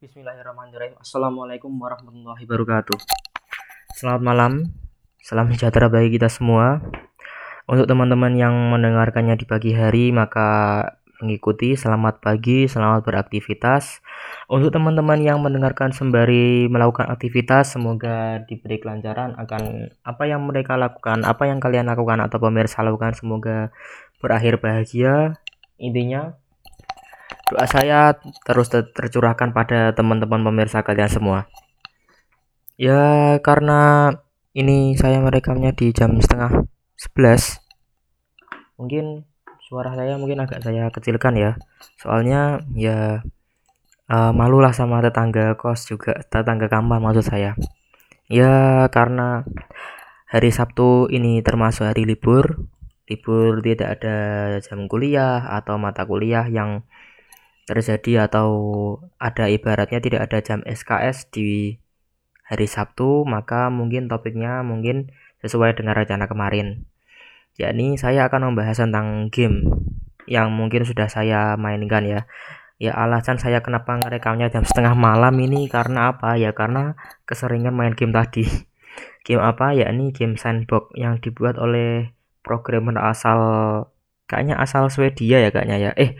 Bismillahirrahmanirrahim. Assalamualaikum warahmatullahi wabarakatuh. Selamat malam, salam sejahtera bagi kita semua. Untuk teman-teman yang mendengarkannya di pagi hari, maka mengikuti selamat pagi, selamat beraktivitas. Untuk teman-teman yang mendengarkan sembari melakukan aktivitas, semoga diberi kelancaran akan apa yang mereka lakukan, apa yang kalian lakukan atau pemirsa lakukan, semoga berakhir bahagia. Intinya, Doa saya terus ter tercurahkan pada teman-teman pemirsa kalian semua. Ya karena ini saya merekamnya di jam setengah 11 mungkin suara saya mungkin agak saya kecilkan ya. Soalnya ya uh, malulah sama tetangga kos juga tetangga kamar maksud saya. Ya karena hari Sabtu ini termasuk hari libur. Libur tidak ada jam kuliah atau mata kuliah yang terjadi atau ada ibaratnya tidak ada jam SKS di hari Sabtu, maka mungkin topiknya mungkin sesuai dengan rencana kemarin. Yakni saya akan membahas tentang game yang mungkin sudah saya mainkan ya. Ya alasan saya kenapa ngerekamnya jam setengah malam ini karena apa? Ya karena keseringan main game tadi. Game apa? Ya ini game sandbox yang dibuat oleh programmer asal kayaknya asal Swedia ya kayaknya ya. Eh,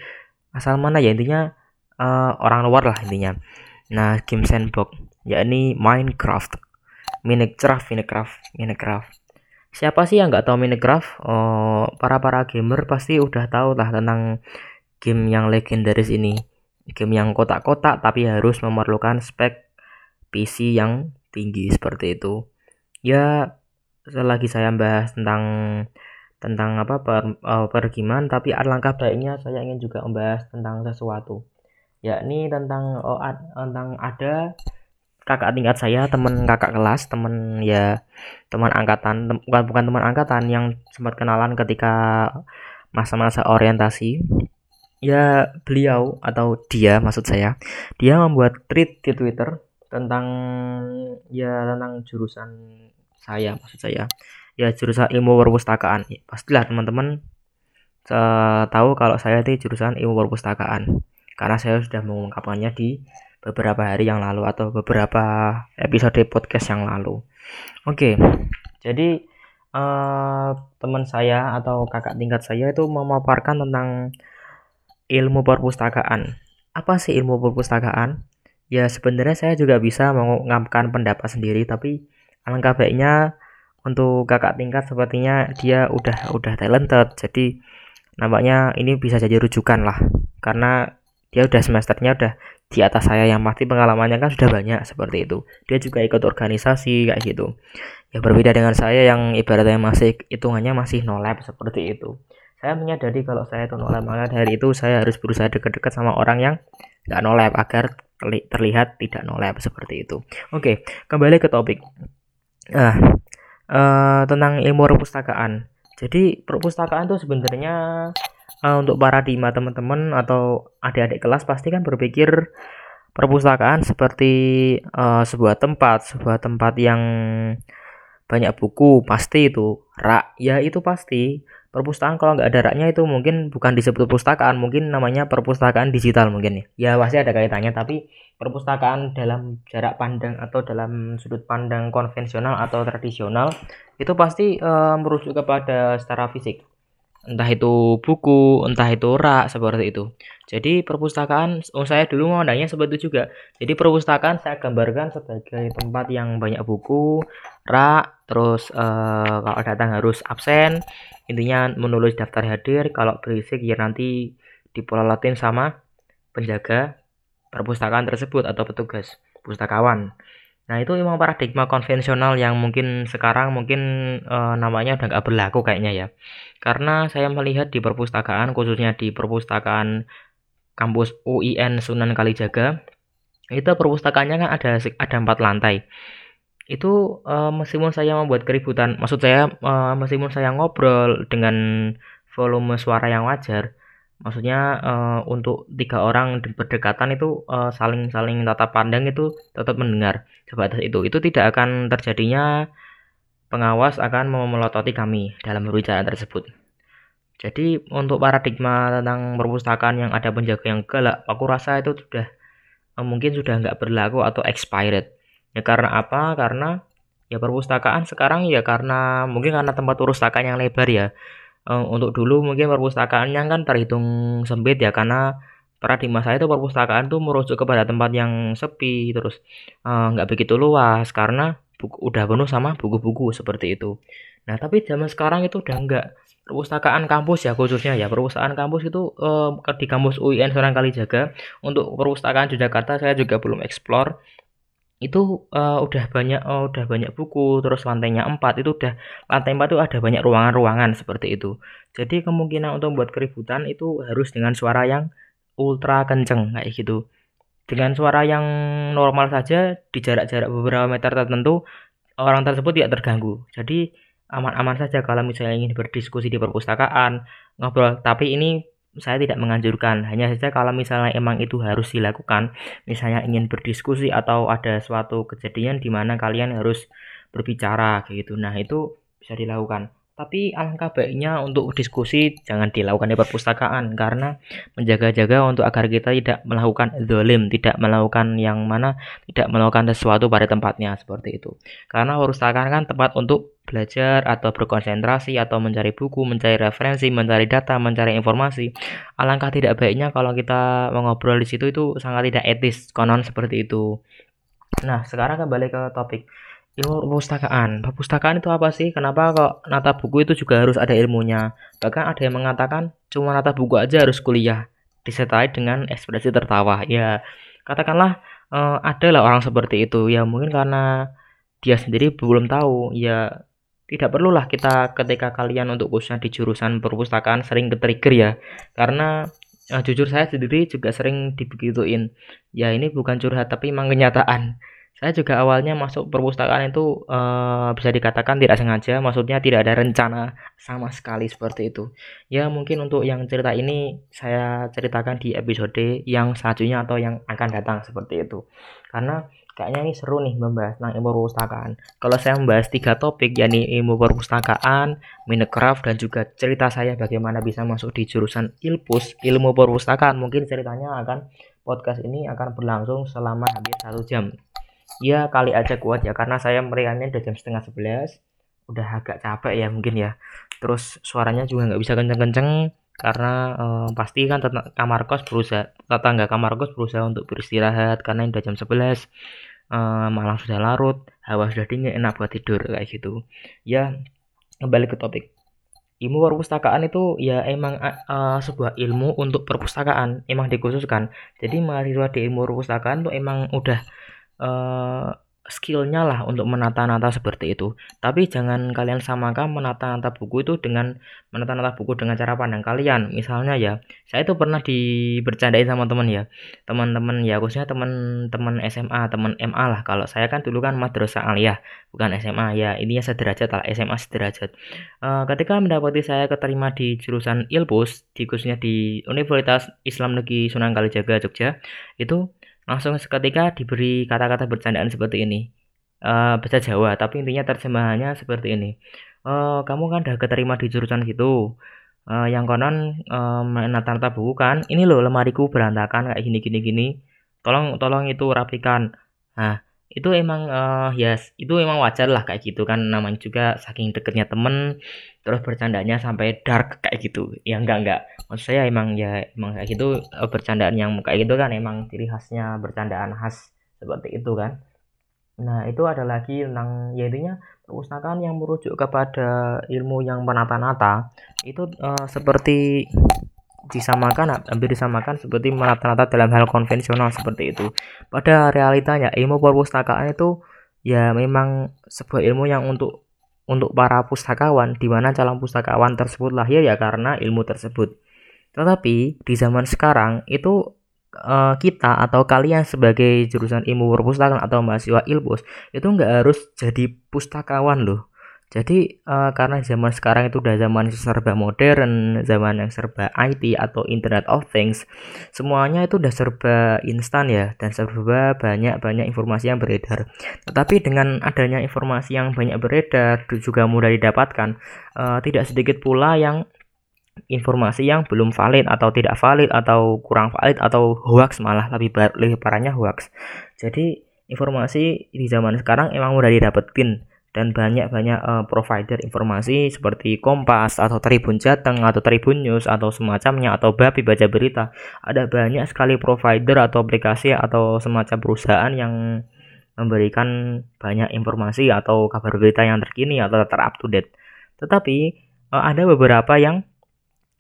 asal mana ya intinya uh, orang luar lah intinya. Nah game sandbox yakni Minecraft. Minecraft Minecraft Minecraft. Siapa sih yang nggak tahu Minecraft? Oh, para para gamer pasti udah tahu lah tentang game yang legendaris ini. Game yang kotak-kotak tapi harus memerlukan spek PC yang tinggi seperti itu. Ya selagi saya bahas tentang tentang apa per, uh, pergiman tapi alangkah baiknya saya ingin juga membahas tentang sesuatu. Yakni tentang oh, ad, tentang ada kakak tingkat saya teman kakak kelas teman ya teman angkatan tem, bukan bukan teman angkatan yang sempat kenalan ketika masa-masa orientasi. Ya beliau atau dia maksud saya dia membuat tweet di Twitter tentang ya tentang jurusan saya maksud saya ya jurusan ilmu perpustakaan. Ya, pastilah teman-teman. Tahu kalau saya itu jurusan ilmu perpustakaan. Karena saya sudah mengungkapkannya di beberapa hari yang lalu atau beberapa episode podcast yang lalu. Oke jadi uh, teman saya atau kakak tingkat saya itu memaparkan tentang ilmu perpustakaan. Apa sih ilmu perpustakaan? Ya sebenarnya saya juga bisa mengungkapkan pendapat sendiri tapi alangkah baiknya untuk kakak tingkat sepertinya dia udah udah talented. Jadi nampaknya ini bisa jadi rujukan lah. Karena dia udah semesternya udah di atas saya yang pasti pengalamannya kan sudah banyak seperti itu. Dia juga ikut organisasi kayak gitu. Ya berbeda dengan saya yang ibaratnya masih hitungannya masih no lab seperti itu. Saya menyadari kalau saya itu no lab maka dari itu saya harus berusaha dekat-dekat sama orang yang nggak no lab agar terlihat tidak no lab seperti itu. Oke kembali ke topik. Nah uh, tentang ilmu perpustakaan. Jadi perpustakaan itu sebenarnya uh, untuk paradigma teman-teman atau adik-adik kelas pasti kan berpikir perpustakaan seperti uh, sebuah tempat, sebuah tempat yang banyak buku pasti itu rak ya itu pasti perpustakaan kalau nggak ada raknya itu mungkin bukan disebut perpustakaan mungkin namanya perpustakaan digital mungkin ya. Ya pasti ada kaitannya tapi perpustakaan dalam jarak pandang atau dalam sudut pandang konvensional atau tradisional itu pasti e, merujuk kepada secara fisik entah itu buku entah itu rak seperti itu. Jadi perpustakaan oh saya dulu mau nanya seperti itu juga. Jadi perpustakaan saya gambarkan sebagai tempat yang banyak buku rak terus e, kalau datang harus absen. Intinya menulis daftar hadir kalau berisik ya nanti dipololatin sama penjaga perpustakaan tersebut atau petugas pustakawan. Nah itu memang paradigma konvensional yang mungkin sekarang mungkin e, namanya udah nggak berlaku kayaknya ya. Karena saya melihat di perpustakaan khususnya di perpustakaan kampus UIN Sunan Kalijaga itu perpustakaannya kan ada ada empat lantai. Itu e, meskipun saya membuat keributan, maksud saya e, meskipun saya ngobrol dengan volume suara yang wajar, maksudnya uh, untuk tiga orang berdekatan itu uh, saling saling tatap pandang itu tetap mendengar sebatas itu itu tidak akan terjadinya pengawas akan memelototi kami dalam berbicara tersebut jadi untuk paradigma tentang perpustakaan yang ada penjaga yang galak aku rasa itu sudah uh, mungkin sudah nggak berlaku atau expired. Ya karena apa? Karena ya perpustakaan sekarang ya karena mungkin karena tempat perpustakaan yang lebar ya. Uh, untuk dulu mungkin perpustakaannya kan terhitung sempit ya karena paradigma saya itu perpustakaan tuh merujuk kepada tempat yang sepi terus nggak uh, begitu luas karena buku, udah penuh sama buku-buku seperti itu. Nah, tapi zaman sekarang itu udah enggak perpustakaan kampus ya khususnya ya perpustakaan kampus itu uh, di kampus UIN Serang Kalijaga untuk perpustakaan di Jakarta saya juga belum explore itu uh, udah banyak uh, udah banyak buku terus lantainya 4 itu udah lantai 4 itu ada banyak ruangan-ruangan seperti itu. Jadi kemungkinan untuk membuat keributan itu harus dengan suara yang ultra kenceng kayak gitu. Dengan suara yang normal saja di jarak-jarak beberapa meter tertentu orang tersebut tidak terganggu. Jadi aman-aman saja kalau misalnya ingin berdiskusi di perpustakaan, ngobrol. Tapi ini saya tidak menganjurkan. Hanya saja kalau misalnya emang itu harus dilakukan, misalnya ingin berdiskusi atau ada suatu kejadian di mana kalian harus berbicara gitu. Nah, itu bisa dilakukan. Tapi alangkah baiknya untuk diskusi jangan dilakukan di perpustakaan karena menjaga-jaga untuk agar kita tidak melakukan zolim, tidak melakukan yang mana tidak melakukan sesuatu pada tempatnya seperti itu. Karena perpustakaan kan tempat untuk belajar atau berkonsentrasi atau mencari buku, mencari referensi, mencari data, mencari informasi. Alangkah tidak baiknya kalau kita mengobrol di situ itu sangat tidak etis, konon seperti itu. Nah, sekarang kembali ke topik ilmu perpustakaan. Perpustakaan itu apa sih? Kenapa kok nata buku itu juga harus ada ilmunya? Bahkan ada yang mengatakan cuma nata buku aja harus kuliah disertai dengan ekspresi tertawa. Ya, katakanlah uh, ada lah orang seperti itu. Ya mungkin karena dia sendiri belum tahu. Ya tidak perlulah kita ketika kalian untuk khususnya di jurusan perpustakaan sering ke-trigger ya. Karena uh, jujur saya sendiri juga sering dibegituin. Ya ini bukan curhat tapi memang kenyataan saya juga awalnya masuk perpustakaan itu uh, bisa dikatakan tidak sengaja, maksudnya tidak ada rencana sama sekali seperti itu. Ya mungkin untuk yang cerita ini saya ceritakan di episode yang selanjutnya atau yang akan datang seperti itu. Karena kayaknya ini seru nih membahas tentang ilmu perpustakaan. Kalau saya membahas tiga topik yakni ilmu perpustakaan, Minecraft dan juga cerita saya bagaimana bisa masuk di jurusan Ilpus, ilmu perpustakaan, mungkin ceritanya akan podcast ini akan berlangsung selama hampir satu jam ya kali aja kuat ya karena saya meriannya udah jam setengah sebelas. Udah agak capek ya mungkin ya. Terus suaranya juga nggak bisa kenceng-kenceng karena eh, pasti kan kamar kos berusaha tetangga kamar kos berusaha untuk beristirahat karena udah jam 11 eh, malam sudah larut hawa sudah dingin enak buat tidur kayak gitu. Ya kembali ke topik. Ilmu perpustakaan itu ya emang uh, sebuah ilmu untuk perpustakaan emang dikhususkan. Jadi mahasiswa di ilmu perpustakaan tuh emang udah uh, skillnya lah untuk menata-nata seperti itu. Tapi jangan kalian samakan menata-nata buku itu dengan menata-nata buku dengan cara pandang kalian. Misalnya ya, saya itu pernah dibercandain sama teman ya. Teman-teman ya khususnya teman-teman SMA, teman MA lah. Kalau saya kan dulu kan madrasah aliyah, bukan SMA ya. Ini ya sederajat lah, SMA sederajat. Uh, ketika mendapati saya keterima di jurusan Ilpus, di khususnya di Universitas Islam Negeri Sunan Kalijaga Jogja, itu langsung seketika diberi kata-kata bercandaan seperti ini. Uh, bahasa Jawa, tapi intinya terjemahannya seperti ini. Uh, kamu kan udah keterima di jurusan gitu. Uh, yang konon uh, nata-nata buku kan, ini loh lemariku berantakan kayak gini gini gini. Tolong tolong itu rapikan. Nah, itu emang uh, ya yes, itu emang wajar lah kayak gitu kan. Namanya juga saking deketnya temen terus bercandanya sampai dark kayak gitu. Ya enggak enggak. Maksud saya emang ya emang kayak gitu uh, bercandaan yang kayak gitu kan emang ciri khasnya bercandaan khas seperti itu kan. Nah itu ada lagi tentang ya intinya perpustakaan yang merujuk kepada ilmu yang menata-nata. Itu uh, seperti disamakan hampir disamakan seperti menata-nata dalam hal konvensional seperti itu. Pada realitanya ilmu perpustakaan itu ya memang sebuah ilmu yang untuk untuk para pustakawan di mana calon pustakawan tersebut lahir ya karena ilmu tersebut. Tetapi di zaman sekarang itu uh, kita atau kalian sebagai jurusan ilmu perpustakaan atau mahasiswa ilmus itu nggak harus jadi pustakawan loh jadi uh, karena zaman sekarang itu udah zaman serba modern, zaman yang serba IT atau Internet of Things, semuanya itu udah serba instan ya dan serba banyak-banyak informasi yang beredar. Tetapi dengan adanya informasi yang banyak beredar juga mudah didapatkan, uh, tidak sedikit pula yang informasi yang belum valid atau tidak valid atau kurang valid atau hoax malah lebih bar, lebih parahnya hoax. Jadi informasi di zaman sekarang emang mudah didapetin dan banyak-banyak uh, provider informasi seperti Kompas atau Tribun Jateng atau Tribun News atau semacamnya atau Bapi baca berita. Ada banyak sekali provider atau aplikasi atau semacam perusahaan yang memberikan banyak informasi atau kabar berita yang terkini atau ter up to date. Tetapi uh, ada beberapa yang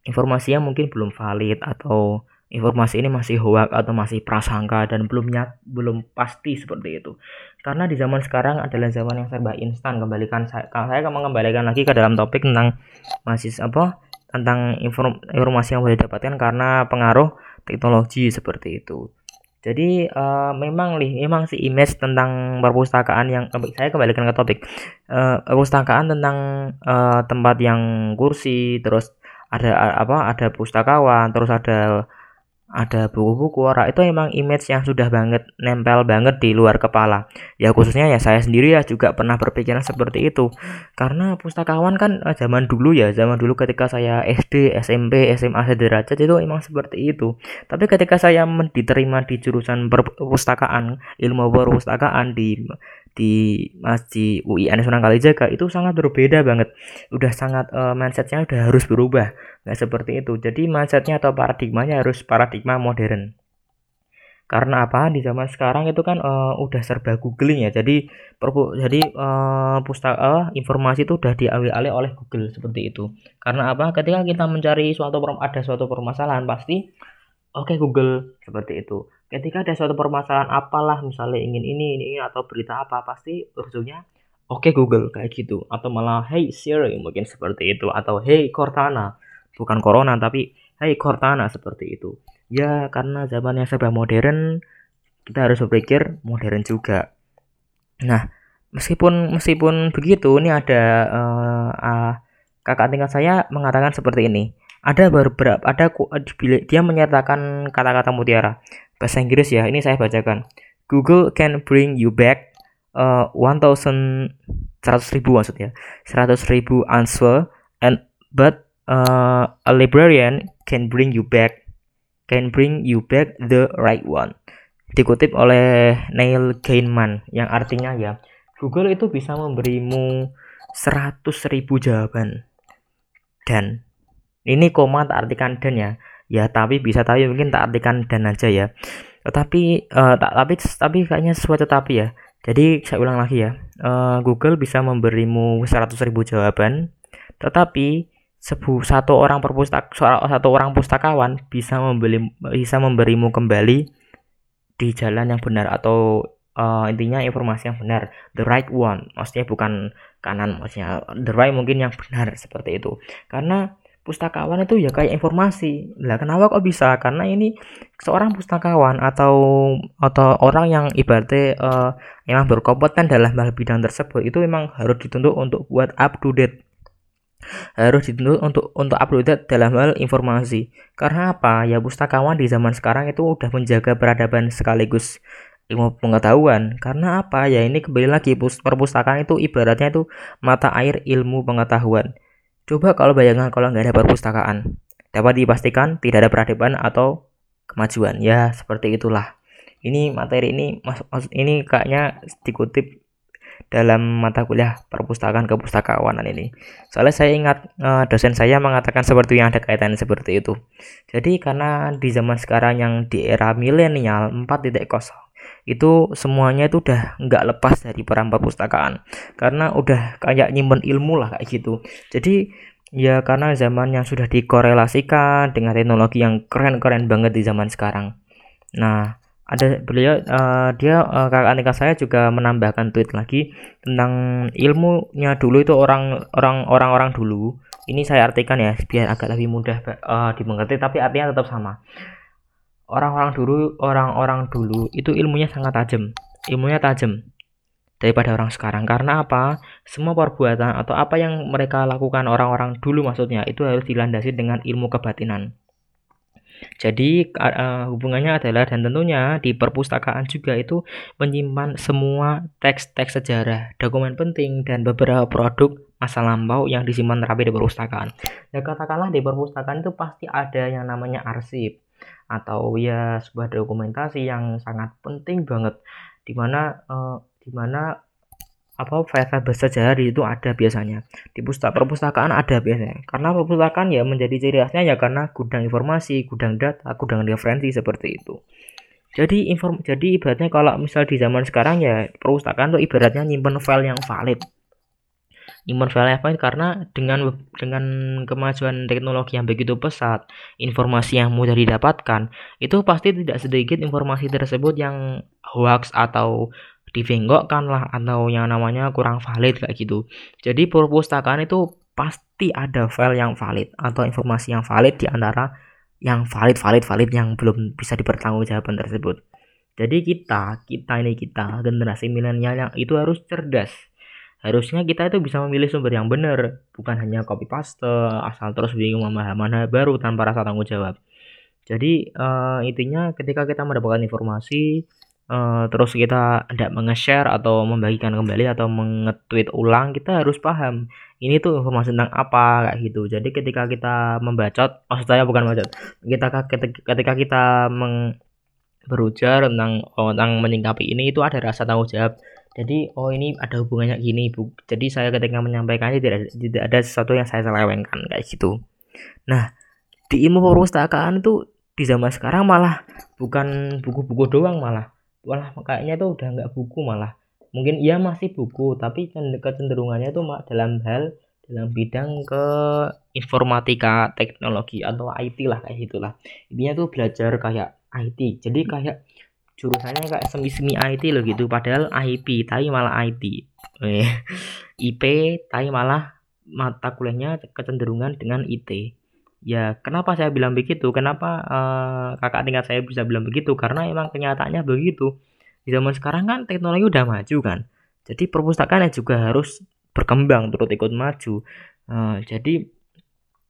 informasinya mungkin belum valid atau informasi ini masih hoax atau masih prasangka dan belum nyat, belum pasti seperti itu. Karena di zaman sekarang adalah zaman yang serba instan. Kembalikan saya, saya akan mengembalikan lagi ke dalam topik tentang masih apa tentang inform, informasi yang boleh didapatkan karena pengaruh teknologi seperti itu. Jadi uh, memang nih, memang si image tentang perpustakaan yang saya kembalikan ke topik uh, perpustakaan tentang uh, tempat yang kursi, terus ada apa ada pustakawan terus ada ada buku-buku orang itu emang image yang sudah banget nempel banget di luar kepala. Ya khususnya ya saya sendiri ya juga pernah berpikiran seperti itu. Karena pustakawan kan eh, zaman dulu ya zaman dulu ketika saya SD SMP SMA sederajat itu emang seperti itu. Tapi ketika saya diterima di jurusan perpustakaan ilmu perpustakaan di di Masjid UIN Sunan Kalijaga itu sangat berbeda banget. Udah sangat uh, mindsetnya udah harus berubah, nggak seperti itu. Jadi mindsetnya atau paradigmanya harus paradigma modern. Karena apa? Di zaman sekarang itu kan uh, udah serba googling ya. Jadi perpu jadi uh, pustaka uh, informasi itu udah diambil-alih oleh Google seperti itu. Karena apa? Ketika kita mencari suatu ada suatu permasalahan pasti oke okay, Google seperti itu ketika ada suatu permasalahan apalah misalnya ingin ini ini, ini atau berita apa pasti ujungnya oke okay, Google kayak gitu. Atau malah Hey Siri mungkin seperti itu. Atau Hey Cortana bukan Corona tapi Hey Cortana seperti itu. Ya karena zaman yang serba modern kita harus berpikir modern juga. Nah meskipun meskipun begitu ini ada uh, uh, kakak tingkat saya mengatakan seperti ini. Ada beberapa ada dia menyatakan kata-kata mutiara bahasa Inggris ya. Ini saya bacakan. Google can bring you back uh, 1000 100 ribu maksudnya 100 ribu answer and but uh, a librarian can bring you back can bring you back the right one dikutip oleh Neil Gaiman yang artinya ya Google itu bisa memberimu 100 ribu jawaban dan ini koma tak artikan dan ya ya tapi bisa tapi mungkin tak artikan dan aja ya. Tetapi uh, tak tapi tapi kayaknya sesuai tetapi ya. Jadi saya ulang lagi ya. Uh, Google bisa memberimu 100.000 jawaban tetapi sebu satu orang perpustak satu orang pustakawan bisa membeli bisa memberimu kembali di jalan yang benar atau uh, intinya informasi yang benar. The right one. Maksudnya bukan kanan maksudnya the right mungkin yang benar seperti itu. Karena pustakawan itu ya kayak informasi. Lah kenapa kok bisa? Karena ini seorang pustakawan atau atau orang yang ibaratnya uh, memang berkompeten dalam hal bidang tersebut itu memang harus dituntut untuk buat up to date harus dituntut untuk untuk up to date dalam hal informasi. Karena apa? Ya pustakawan di zaman sekarang itu udah menjaga peradaban sekaligus ilmu pengetahuan. Karena apa? Ya ini kembali lagi perpustakaan itu ibaratnya itu mata air ilmu pengetahuan. Coba kalau bayangkan kalau nggak ada perpustakaan, dapat dipastikan tidak ada peradaban atau kemajuan. Ya, seperti itulah. Ini materi ini mas ini kayaknya dikutip dalam mata kuliah perpustakaan kepustakawanan ini. Soalnya saya ingat uh, dosen saya mengatakan seperti yang ada kaitannya seperti itu. Jadi karena di zaman sekarang yang di era milenial 4.0 itu semuanya itu udah nggak lepas dari peran perpustakaan. Karena udah kayak nyimpen ilmu lah kayak gitu. Jadi ya karena zaman yang sudah dikorelasikan dengan teknologi yang keren-keren banget di zaman sekarang. Nah ada beliau uh, dia uh, kakak nikah saya juga menambahkan tweet lagi tentang ilmunya dulu itu orang orang orang orang dulu. Ini saya artikan ya biar agak lebih mudah uh, dimengerti tapi artinya tetap sama orang-orang dulu orang-orang dulu itu ilmunya sangat tajam. Ilmunya tajam daripada orang sekarang. Karena apa? Semua perbuatan atau apa yang mereka lakukan orang-orang dulu maksudnya itu harus dilandasi dengan ilmu kebatinan. Jadi uh, hubungannya adalah dan tentunya di perpustakaan juga itu menyimpan semua teks-teks sejarah, dokumen penting dan beberapa produk masa lampau yang disimpan rapi di perpustakaan. Ya katakanlah di perpustakaan itu pasti ada yang namanya arsip atau ya sebuah dokumentasi yang sangat penting banget. Di mana uh, di mana apa file-file bersejarah di situ ada biasanya. Di pustaka perpustakaan ada biasanya. Karena perpustakaan ya menjadi ciri khasnya ya karena gudang informasi gudang data gudang referensi seperti itu. Jadi inform jadi ibaratnya kalau misal di zaman sekarang ya perpustakaan tuh ibaratnya nyimpen file yang valid yang valid karena dengan dengan kemajuan teknologi yang begitu pesat informasi yang mudah didapatkan itu pasti tidak sedikit informasi tersebut yang hoax atau dibengkokkan lah atau yang namanya kurang valid kayak gitu. Jadi perpustakaan itu pasti ada file yang valid atau informasi yang valid di antara yang valid valid valid yang belum bisa dipertanggungjawabkan tersebut. Jadi kita, kita ini kita generasi milenial yang itu harus cerdas. Harusnya kita itu bisa memilih sumber yang benar, bukan hanya copy paste asal terus bingung mana baru tanpa rasa tanggung jawab. Jadi uh, intinya ketika kita mendapatkan informasi uh, terus kita tidak menge-share atau membagikan kembali atau mengetweet ulang kita harus paham ini tuh informasi tentang apa kayak gitu jadi ketika kita membacot maksud saya bukan membacot kita ketika kita meng berujar tentang oh, tentang menyingkapi ini itu ada rasa tanggung jawab jadi oh ini ada hubungannya gini bu. Jadi saya ketika menyampaikannya tidak tidak ada sesuatu yang saya selewengkan kayak gitu. Nah di ilmu perpustakaan itu di zaman sekarang malah bukan buku-buku doang malah. Malah kayaknya itu udah nggak buku malah. Mungkin ia masih buku tapi kecenderungannya itu dalam hal dalam bidang ke informatika teknologi atau IT lah kayak gitulah. Intinya tuh belajar kayak IT jadi kayak jurusannya kayak semi-semi IT loh gitu padahal IP tapi malah IT eh, IP tapi malah mata kuliahnya kecenderungan dengan IT ya kenapa saya bilang begitu? Kenapa uh, kakak tingkat saya bisa bilang begitu? Karena emang kenyataannya begitu. Di zaman sekarang kan teknologi udah maju kan. Jadi perpustakaan juga harus berkembang turut ikut maju. Uh, jadi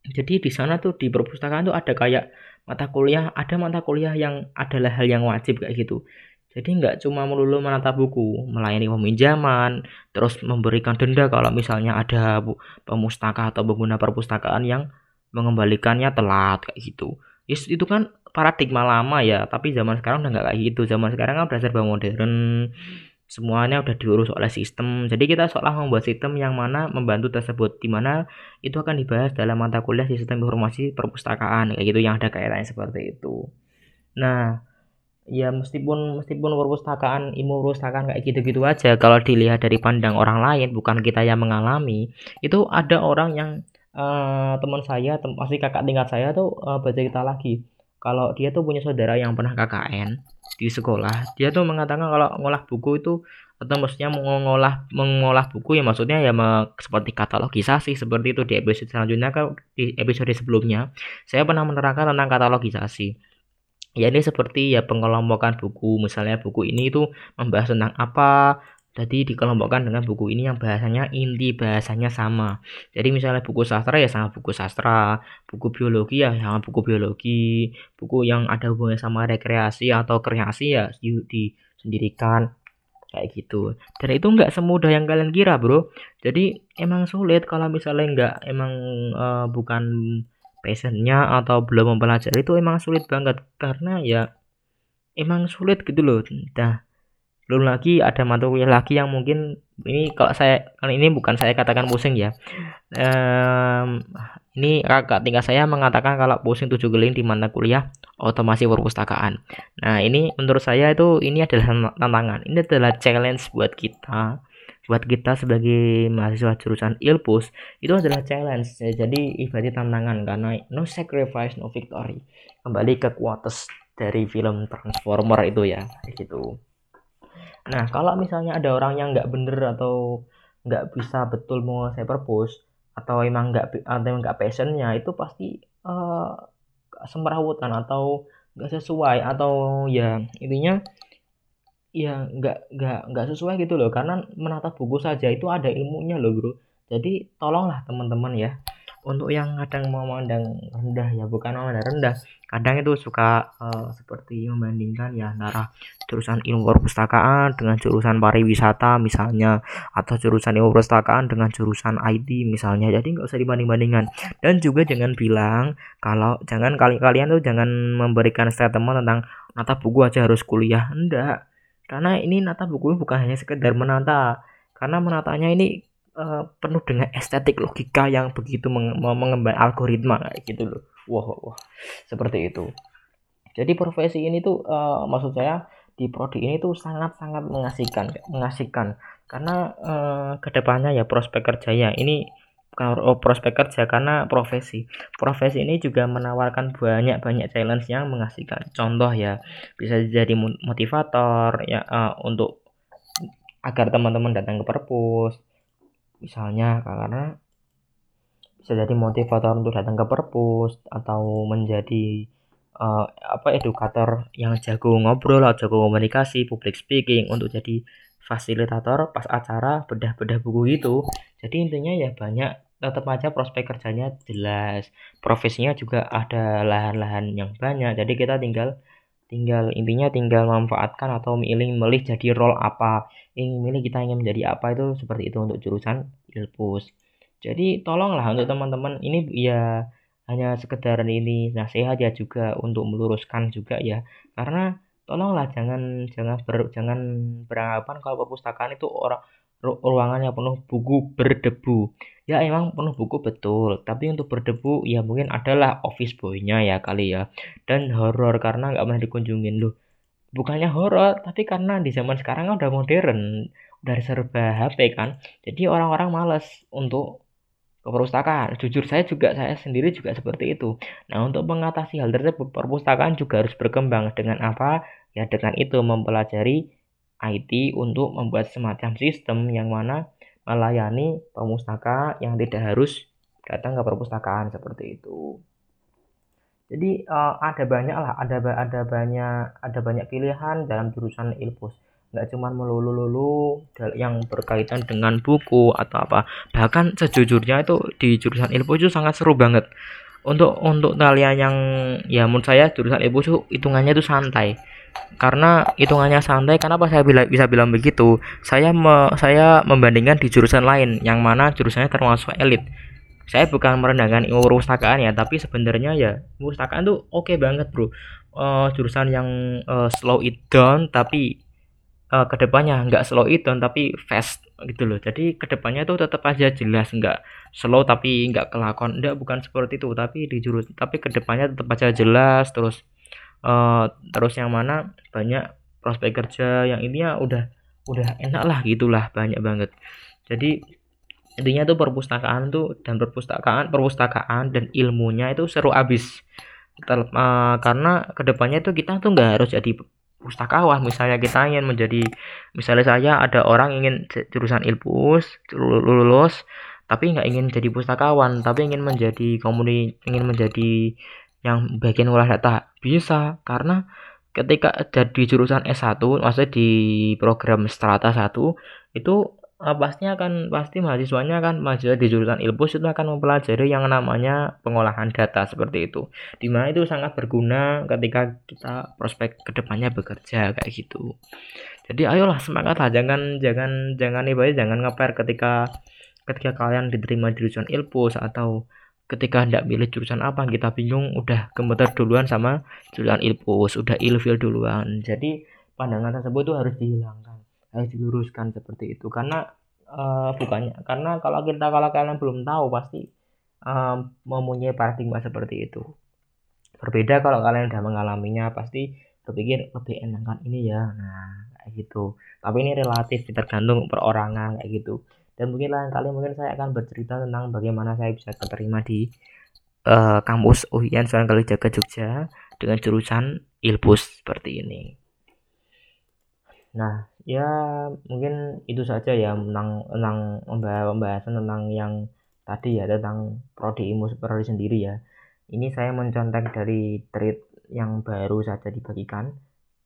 jadi di sana tuh di perpustakaan tuh ada kayak mata kuliah ada mata kuliah yang adalah hal yang wajib kayak gitu. Jadi nggak cuma melulu menata buku melayani peminjaman terus memberikan denda kalau misalnya ada pemustaka atau pengguna perpustakaan yang mengembalikannya telat kayak gitu. Yes, itu kan paradigma lama ya tapi zaman sekarang udah nggak kayak gitu. Zaman sekarang kan udah serba modern semuanya udah diurus oleh sistem. Jadi kita seolah membuat sistem yang mana membantu tersebut di mana itu akan dibahas dalam mata kuliah sistem informasi perpustakaan kayak gitu yang ada kaitannya seperti itu. Nah ya meskipun meskipun perpustakaan ilmu perpustakaan kayak gitu-gitu aja kalau dilihat dari pandang orang lain bukan kita yang mengalami itu ada orang yang uh, teman saya tem masih kakak tingkat saya tuh uh, bercerita lagi kalau dia tuh punya saudara yang pernah KKN di sekolah. Dia tuh mengatakan kalau ngolah buku itu atau maksudnya mengolah mengolah buku ya maksudnya ya seperti katalogisasi seperti itu di episode selanjutnya kan di episode sebelumnya. Saya pernah menerangkan tentang katalogisasi. Ya ini seperti ya pengelompokan buku. Misalnya buku ini itu membahas tentang apa jadi dikelompokkan dengan buku ini yang bahasanya inti bahasanya sama. Jadi misalnya buku sastra ya sama buku sastra, buku biologi ya sama buku biologi, buku yang ada hubungannya sama rekreasi atau kreasi ya disendirikan kayak gitu. Dan itu nggak semudah yang kalian kira bro. Jadi emang sulit kalau misalnya nggak emang uh, bukan passionnya atau belum mempelajari itu emang sulit banget karena ya emang sulit gitu loh. Nah belum lagi ada mata kuliah lagi yang mungkin ini kalau saya kalau ini bukan saya katakan pusing ya. Um, ini kakak tinggal saya mengatakan kalau pusing tujuh geling di mata kuliah otomasi perpustakaan. Nah ini menurut saya itu ini adalah tantangan. Ini adalah challenge buat kita buat kita sebagai mahasiswa jurusan ilpus itu adalah challenge. Jadi ibaratnya tantangan karena no sacrifice no victory. Kembali ke quotes dari film Transformer itu ya gitu Nah, kalau misalnya ada orang yang nggak bener atau nggak bisa betul menguasai purpose atau emang nggak atau nggak passionnya itu pasti uh, semrawutan atau nggak sesuai atau ya intinya ya nggak nggak nggak sesuai gitu loh. Karena menata buku saja itu ada ilmunya loh bro. Jadi tolonglah teman-teman ya untuk yang kadang mau memandang rendah ya bukan memandang rendah. Kadang itu suka uh, seperti membandingkan ya antara jurusan ilmu perpustakaan dengan jurusan pariwisata misalnya atau jurusan ilmu perpustakaan dengan jurusan IT misalnya. Jadi nggak usah dibanding-bandingkan. Dan juga jangan bilang kalau jangan kali kalian tuh jangan memberikan statement tentang nata buku aja harus kuliah. Enggak karena ini nata buku bukan hanya sekedar menata. Karena menatanya ini uh, penuh dengan estetik logika yang begitu mengembang algoritma kayak gitu loh. Wah, wah, wah, seperti itu. Jadi profesi ini tuh uh, maksud saya di prodi ini tuh sangat-sangat mengasihkan, mengasihkan karena uh, ke depannya ya prospek kerja ya ini oh, prospek kerja karena profesi profesi ini juga menawarkan banyak banyak challenge yang mengasihkan contoh ya bisa jadi motivator ya uh, untuk agar teman-teman datang ke perpus misalnya karena bisa jadi motivator untuk datang ke perpus atau menjadi uh, apa edukator yang jago ngobrol atau jago komunikasi public speaking untuk jadi fasilitator pas acara bedah-bedah buku itu. Jadi intinya ya banyak tetap aja prospek kerjanya jelas. Profesinya juga ada lahan-lahan yang banyak. Jadi kita tinggal tinggal intinya tinggal memanfaatkan atau milih milih jadi role apa ingin milih kita ingin menjadi apa itu seperti itu untuk jurusan ilpus. Jadi tolonglah untuk teman-teman ini ya hanya sekedar ini nasihat ya juga untuk meluruskan juga ya. Karena tolonglah jangan jangan ber, jangan beranggapan kalau perpustakaan itu orang ruangan yang penuh buku berdebu. Ya emang penuh buku betul. Tapi untuk berdebu ya mungkin adalah office boy-nya ya kali ya. Dan horor karena nggak pernah dikunjungin. Loh bukannya horor tapi karena di zaman sekarang kan udah modern udah serba HP kan jadi orang-orang males untuk ke perpustakaan jujur saya juga saya sendiri juga seperti itu. Nah untuk mengatasi hal tersebut perpustakaan juga harus berkembang. Dengan apa? Ya dengan itu mempelajari IT untuk membuat semacam sistem yang mana melayani pemustaka yang tidak harus datang ke perpustakaan seperti itu. Jadi uh, ada banyak lah, ada ada banyak ada banyak pilihan dalam jurusan ilpus. Nggak cuma melulu-lulu yang berkaitan dengan buku atau apa. Bahkan sejujurnya itu di jurusan ilpus itu sangat seru banget. Untuk untuk kalian yang ya menurut saya jurusan ilpus itu hitungannya itu santai karena hitungannya santai kenapa saya bila, bisa bilang begitu saya me, saya membandingkan di jurusan lain yang mana jurusannya termasuk elit saya bukan merendahkan ilmu perpustakaan ya tapi sebenarnya ya perpustakaan tuh oke okay banget bro. Uh, jurusan yang uh, slow it down tapi uh, ke depannya nggak slow it down tapi fast gitu loh. Jadi ke depannya tuh tetap aja jelas nggak slow tapi nggak kelakon. Enggak bukan seperti itu tapi di jurus tapi ke depannya tetap aja jelas terus uh, terus yang mana banyak prospek kerja yang intinya udah udah enak lah gitulah banyak banget. Jadi intinya tuh perpustakaan tuh dan perpustakaan perpustakaan dan ilmunya itu seru abis. Ter, uh, karena ke depannya tuh kita tuh nggak harus jadi pustakawan. Misalnya kita ingin menjadi misalnya saya ada orang ingin jurusan ilpus lulus tapi nggak ingin jadi pustakawan tapi ingin menjadi komuni ingin menjadi yang bagian olah data bisa. Karena ketika jadi jurusan S1 maksudnya di program strata 1 itu uh, pastinya akan pasti mahasiswanya kan mahasiswa di jurusan ilpus itu akan mempelajari yang namanya pengolahan data seperti itu. Di mana itu sangat berguna ketika kita prospek ke depannya bekerja kayak gitu. Jadi ayolah semangat lah. Jangan jangan jangan ibadah jangan ngeper ketika ketika kalian diterima di jurusan ilpus atau ketika hendak pilih jurusan apa. Kita bingung udah gemeter duluan sama jurusan ilpus udah ilfil duluan. Jadi pandangan tersebut itu harus dihilangkan harus diluruskan seperti itu. Karena uh, bukannya karena kalau kita kalau kalian belum tahu pasti uh, mempunyai paradigma seperti itu. Berbeda kalau kalian udah mengalaminya pasti berpikir lebih enak kan ini ya. Nah kayak gitu. Tapi ini relatif tergantung perorangan kayak gitu. Dan mungkin lain kali mungkin saya akan bercerita tentang bagaimana saya bisa keterima di uh, kampus UIN Sunan Kalijaga Jogja dengan jurusan Ilpus seperti ini. Nah, ya mungkin itu saja ya tentang tentang pembahasan tentang yang tadi ya tentang prodi ilmu superior sendiri ya. Ini saya mencontek dari tweet yang baru saja dibagikan.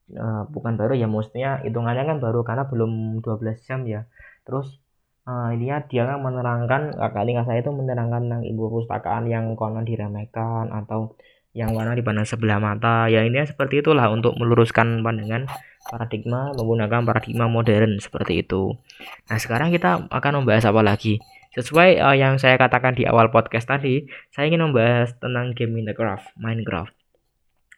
Uh, bukan baru ya maksudnya hitungannya kan baru karena belum 12 jam ya. Terus uh, intinya dia kan menerangkan kakak tingkat saya itu menerangkan tentang ibu pustakaan yang konon diremehkan atau yang mana dipandang sebelah mata ya ini seperti itulah untuk meluruskan pandangan paradigma menggunakan paradigma modern seperti itu nah sekarang kita akan membahas apa lagi sesuai uh, yang saya katakan di awal podcast tadi saya ingin membahas tentang game Minecraft Minecraft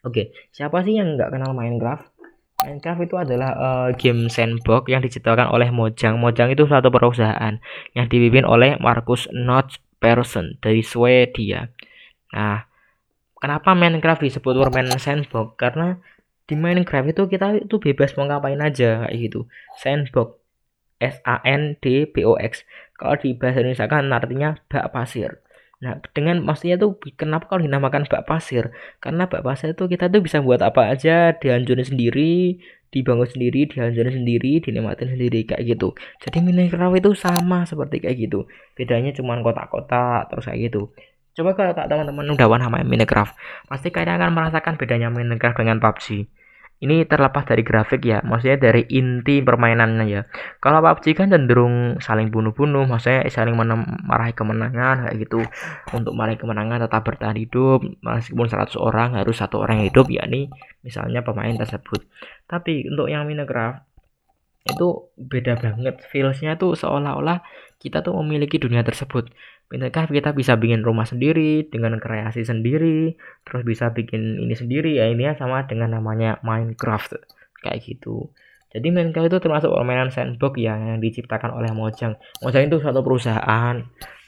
oke siapa sih yang nggak kenal Minecraft Minecraft itu adalah uh, game sandbox yang diciptakan oleh Mojang. Mojang itu suatu perusahaan yang dipimpin oleh Markus Notch Persson dari Swedia. Nah, kenapa Minecraft disebut permainan sandbox? Karena di Minecraft itu kita itu bebas mau ngapain aja kayak gitu. Sandbox S A N D B O X. Kalau di bahasa Indonesia kan artinya bak pasir. Nah, dengan maksudnya tuh kenapa kalau dinamakan bak pasir? Karena bak pasir itu kita tuh bisa buat apa aja, dihancurin sendiri, dibangun sendiri, dihancurin sendiri, dinikmatin sendiri kayak gitu. Jadi Minecraft itu sama seperti kayak gitu. Bedanya cuma kotak-kotak terus kayak gitu. Coba kalau teman-teman udah paham Minecraft, pasti kalian akan merasakan bedanya Minecraft dengan PUBG ini terlepas dari grafik ya maksudnya dari inti permainannya ya. Kalau PUBG kan cenderung saling bunuh-bunuh maksudnya saling meraih kemenangan kayak gitu. Untuk meraih kemenangan tetap bertahan hidup meskipun 100 orang harus satu orang yang hidup yakni misalnya pemain tersebut. Tapi untuk yang Minecraft itu beda banget. Feelsnya tuh seolah-olah kita tuh memiliki dunia tersebut Minecraft kita bisa bikin rumah sendiri dengan kreasi sendiri terus bisa bikin ini sendiri? Ya ini ya sama dengan namanya Minecraft kayak gitu. Jadi Minecraft itu termasuk permainan sandbox ya yang diciptakan oleh Mojang. Mojang itu suatu perusahaan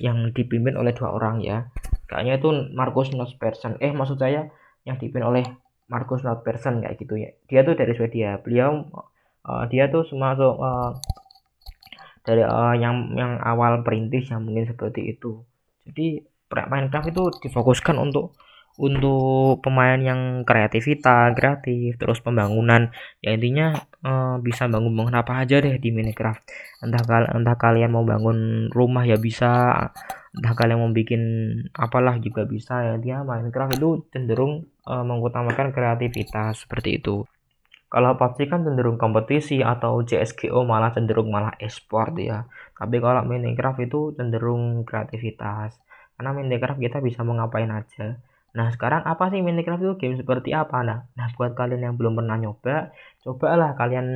yang dipimpin oleh dua orang ya. Kayaknya itu Markus Not Persson eh maksud saya yang dipimpin oleh Markus Not Persson kayak gitu ya. Dia tuh dari Swedia. Beliau uh, dia tuh termasuk uh, dari uh, yang yang awal perintis yang mungkin seperti itu. Jadi Minecraft itu difokuskan untuk untuk pemain yang kreativitas kreatif terus pembangunan. Ya intinya uh, bisa bangun bangun apa aja deh di Minecraft. Entah kal entah kalian mau bangun rumah ya bisa entah kalian mau bikin apalah juga bisa. Ya dia Minecraft itu cenderung uh, mengutamakan kreativitas seperti itu kalau PUBG kan cenderung kompetisi atau CSGO malah cenderung malah esport ya. Tapi kalau Minecraft itu cenderung kreativitas. Karena Minecraft kita bisa mau ngapain aja. Nah sekarang apa sih Minecraft itu game seperti apa? Nah, nah buat kalian yang belum pernah nyoba, cobalah kalian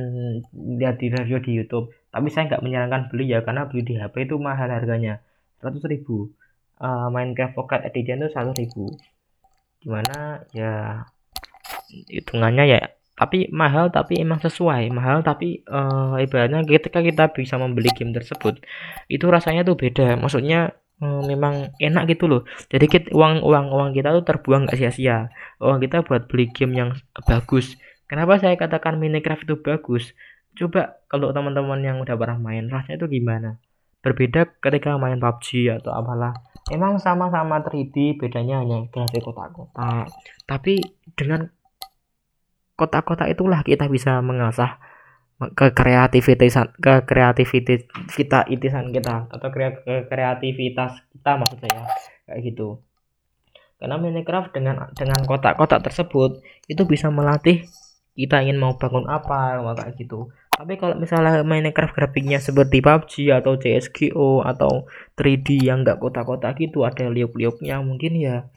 lihat di review di YouTube. Tapi saya nggak menyarankan beli ya karena beli di HP itu mahal harganya, 100 ribu. Uh, Minecraft Pocket Edition itu 100 ribu. Gimana ya hitungannya ya tapi mahal tapi emang sesuai. Mahal tapi uh, ibaratnya ketika kita bisa membeli game tersebut itu rasanya tuh beda. Maksudnya uh, memang enak gitu loh. Jadi kita, uang uang uang kita tuh terbuang nggak sia-sia. Uang kita buat beli game yang bagus. Kenapa saya katakan Minecraft itu bagus? Coba kalau teman-teman yang udah pernah main rasanya itu gimana? Berbeda ketika main PUBG atau apalah. Emang sama-sama 3D bedanya hanya grafik kotak-kotak. Tapi dengan kota-kota itulah kita bisa mengasah ke kreativitas ke kreativitas kita itisan kita atau ke kreativitas kita maksud saya kayak gitu. Karena Minecraft dengan dengan kotak-kotak tersebut itu bisa melatih kita ingin mau bangun apa kayak gitu. Tapi kalau misalnya Minecraft grafiknya seperti PUBG atau CSGO atau 3D yang enggak kotak-kotak gitu ada liuk-liuknya mungkin ya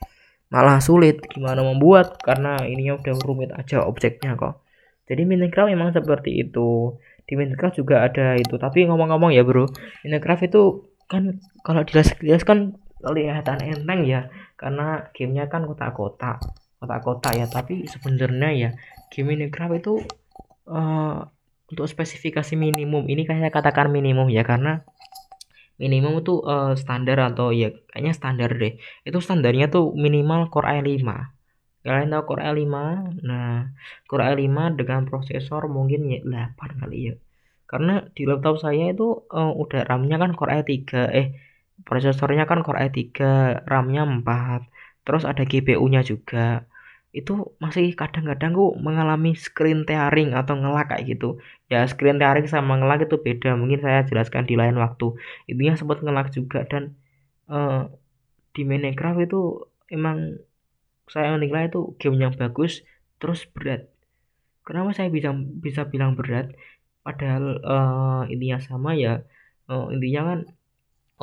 malah sulit. Gimana membuat? Karena ininya udah rumit aja objeknya kok. Jadi Minecraft memang seperti itu. Di Minecraft juga ada itu. Tapi ngomong-ngomong ya bro. Minecraft itu kan kalau jelas-jelas kan kelihatan enteng ya. Karena gamenya kan kotak-kotak. Kotak-kotak ya. Tapi sebenarnya ya game Minecraft itu uh, untuk spesifikasi minimum. Ini kayak katakan minimum ya. Karena minimum tuh uh, standar atau ya kayaknya standar deh. Itu standarnya tuh minimal Core i5 kalian tahu Core i5 nah Core i5 dengan prosesor mungkin ya 8 kali ya. Karena di laptop saya itu uh, udah RAM-nya kan Core i3 eh prosesornya kan Core i3 RAM-nya 4 terus ada GPU-nya juga itu masih kadang-kadang kok mengalami screen tearing atau ngelak kayak gitu. Ya screen tearing sama ngelak itu beda. Mungkin saya jelaskan di lain waktu. Intinya sempat ngelak juga dan uh, di Minecraft itu emang saya menilai itu game yang bagus terus berat. Kenapa saya bisa bisa bilang berat? Padahal uh, intinya sama ya. Oh, intinya kan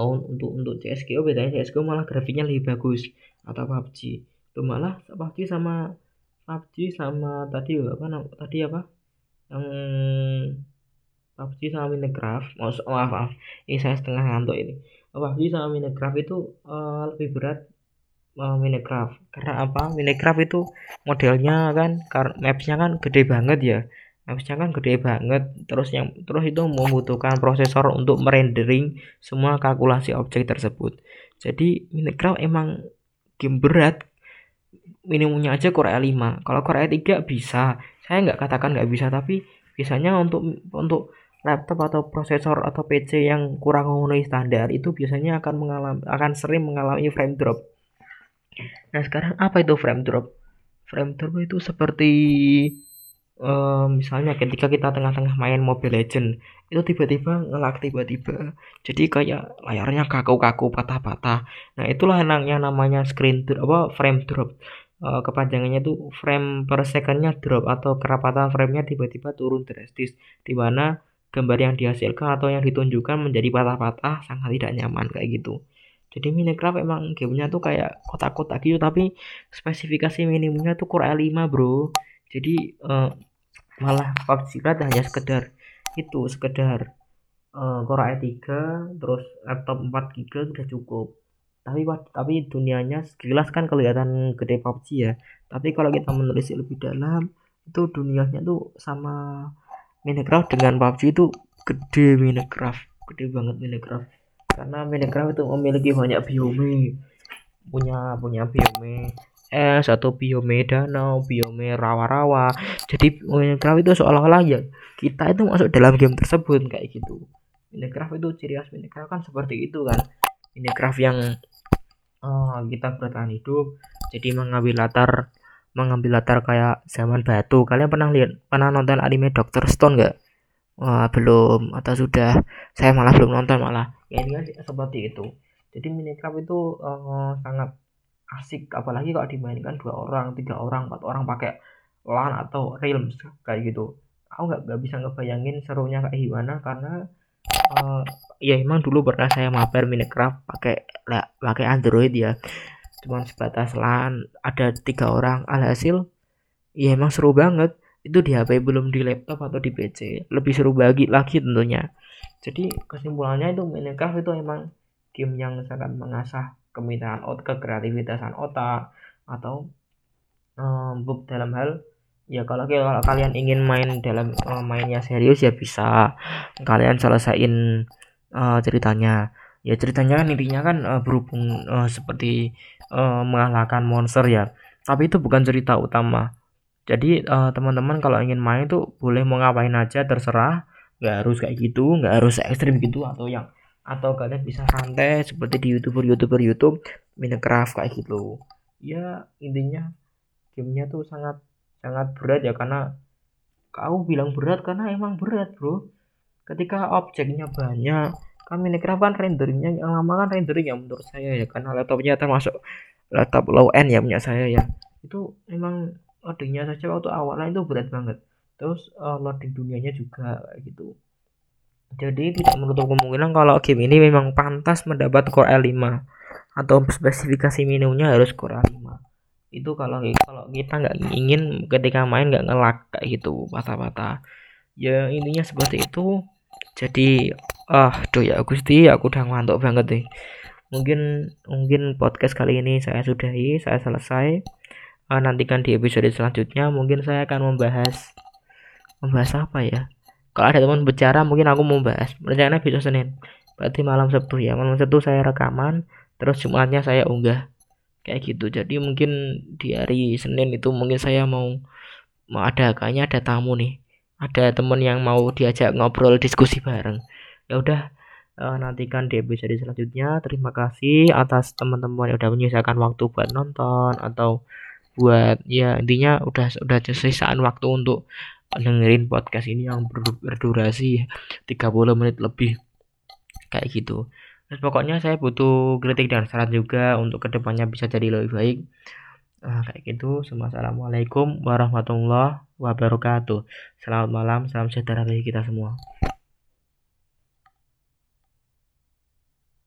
oh, untuk untuk CSGO bedanya CSGO malah grafiknya lebih bagus atau PUBG itu malah PUBG sama PUBG sama tadi apa tadi apa? Yang PUBG sama Minecraft. Maaf maaf, maaf. ini saya setengah ngantuk ini. PUBG sama Minecraft itu uh, lebih berat uh, Minecraft. Karena apa? Minecraft itu modelnya kan mapsnya kan gede banget ya. Mapsnya kan gede banget. Terus yang terus itu membutuhkan prosesor untuk merendering semua kalkulasi objek tersebut. Jadi Minecraft emang game berat minimumnya aja Core i5 kalau Core i3 bisa. Saya nggak katakan nggak bisa tapi biasanya untuk untuk laptop atau prosesor atau PC yang kurang memenuhi standar itu biasanya akan mengalami akan sering mengalami frame drop. Nah sekarang apa itu frame drop? Frame drop itu seperti uh, misalnya ketika kita tengah-tengah main Mobile Legend itu tiba-tiba ngelak tiba-tiba. Jadi kayak layarnya kaku-kaku patah-patah. Nah itulah yang namanya screen drop apa frame drop uh, kepanjangannya itu frame per secondnya drop atau kerapatan framenya tiba-tiba turun drastis di mana gambar yang dihasilkan atau yang ditunjukkan menjadi patah-patah sangat tidak nyaman kayak gitu. Jadi Minecraft emang gamenya tuh kayak kotak-kotak gitu tapi spesifikasi minimumnya tuh Core i5 bro. Jadi uh, malah PUBG Lite hanya sekedar itu sekedar uh, Core i3 terus laptop 4 GB udah cukup tapi tapi dunianya sekilas kan kelihatan gede PUBG ya. Tapi kalau kita menulis lebih dalam itu dunianya tuh sama Minecraft dengan PUBG itu gede Minecraft gede banget Minecraft. Karena Minecraft itu memiliki banyak biome punya punya biome es atau biome danau biome rawa-rawa. Jadi Minecraft itu seolah-olah ya kita itu masuk dalam game tersebut kayak gitu. Minecraft itu ciri khas Minecraft kan seperti itu kan. Minecraft yang uh, kita bertahan hidup jadi mengambil latar mengambil latar kayak zaman batu. Kalian pernah lihat pernah nonton anime Doctor Stone nggak? Wah, belum atau sudah? Saya malah belum nonton malah. Ya ini kan seperti itu. Jadi Minecraft itu uh, sangat asik. Apalagi kalau dimainkan dua orang tiga orang empat orang pakai LAN atau Realms kayak gitu. Aku nggak nggak bisa ngebayangin serunya kayak gimana karena uh, ya emang dulu pernah saya mabar Minecraft pakai pakai Android ya. Cuman sebatas LAN ada tiga orang. Alhasil ya emang seru banget. Itu di HP belum di laptop atau di PC lebih seru bagi lagi tentunya. Jadi kesimpulannya itu Minecraft itu emang game yang sangat mengasah kemintaan otak kekreativitasan otak atau um, dalam hal ya kalau, kalau kalian ingin main dalam uh, mainnya serius ya bisa. Kalian selesaiin uh, ceritanya. Ya ceritanya kan intinya kan uh, berhubung uh, seperti uh, mengalahkan monster ya. Tapi itu bukan cerita utama. Jadi uh, teman-teman kalau ingin main tuh boleh mau ngapain aja terserah. Nggak harus kayak gitu nggak harus ekstrim gitu atau yang atau kalian bisa santai seperti di youtuber youtuber YouTube Minecraft kayak gitu. Ya intinya gamenya tuh sangat sangat berat ya karena kau bilang berat karena emang berat bro. Ketika objeknya banyak kan Minecraft kan renderingnya yang lama kan rendering ya menurut saya ya karena laptopnya termasuk laptop low end ya punya saya ya. Itu emang loadingnya saja waktu awalnya itu berat banget. Terus uh, loading dunianya juga gitu. Jadi tidak menutup kemungkinan kalau game ini memang pantas mendapat core i5 atau spesifikasi minimumnya harus core i5 itu kalau kalau kita nggak ingin ketika main nggak ngelak kayak gitu patah-patah. Ya intinya seperti itu. Jadi ah doh ya Gusti aku udah ngantuk banget nih. Mungkin mungkin podcast kali ini saya sudahi saya selesai. Uh, nantikan di episode selanjutnya. Mungkin saya akan membahas membahas apa ya? Kalau ada teman bicara mungkin aku mau bahas. Rencana besok Senin. Berarti malam Sabtu ya. Malam Sabtu saya rekaman terus Jumatnya saya unggah kayak gitu. Jadi mungkin di hari Senin itu mungkin saya mau mau ada kayaknya ada tamu nih. Ada teman yang mau diajak ngobrol diskusi bareng. Ya udah uh, nantikan di episode selanjutnya. Terima kasih atas teman-teman yang udah menyisakan waktu buat nonton atau buat ya intinya udah udah sisaan waktu untuk dengerin podcast ini yang ber, berdurasi 30 menit lebih. Kayak gitu Terus pokoknya saya butuh kritik dan saran juga untuk ke depannya bisa jadi lebih baik. Nah, kayak gitu. Assalamualaikum warahmatullahi wabarakatuh. Selamat malam salam sejahtera bagi kita semua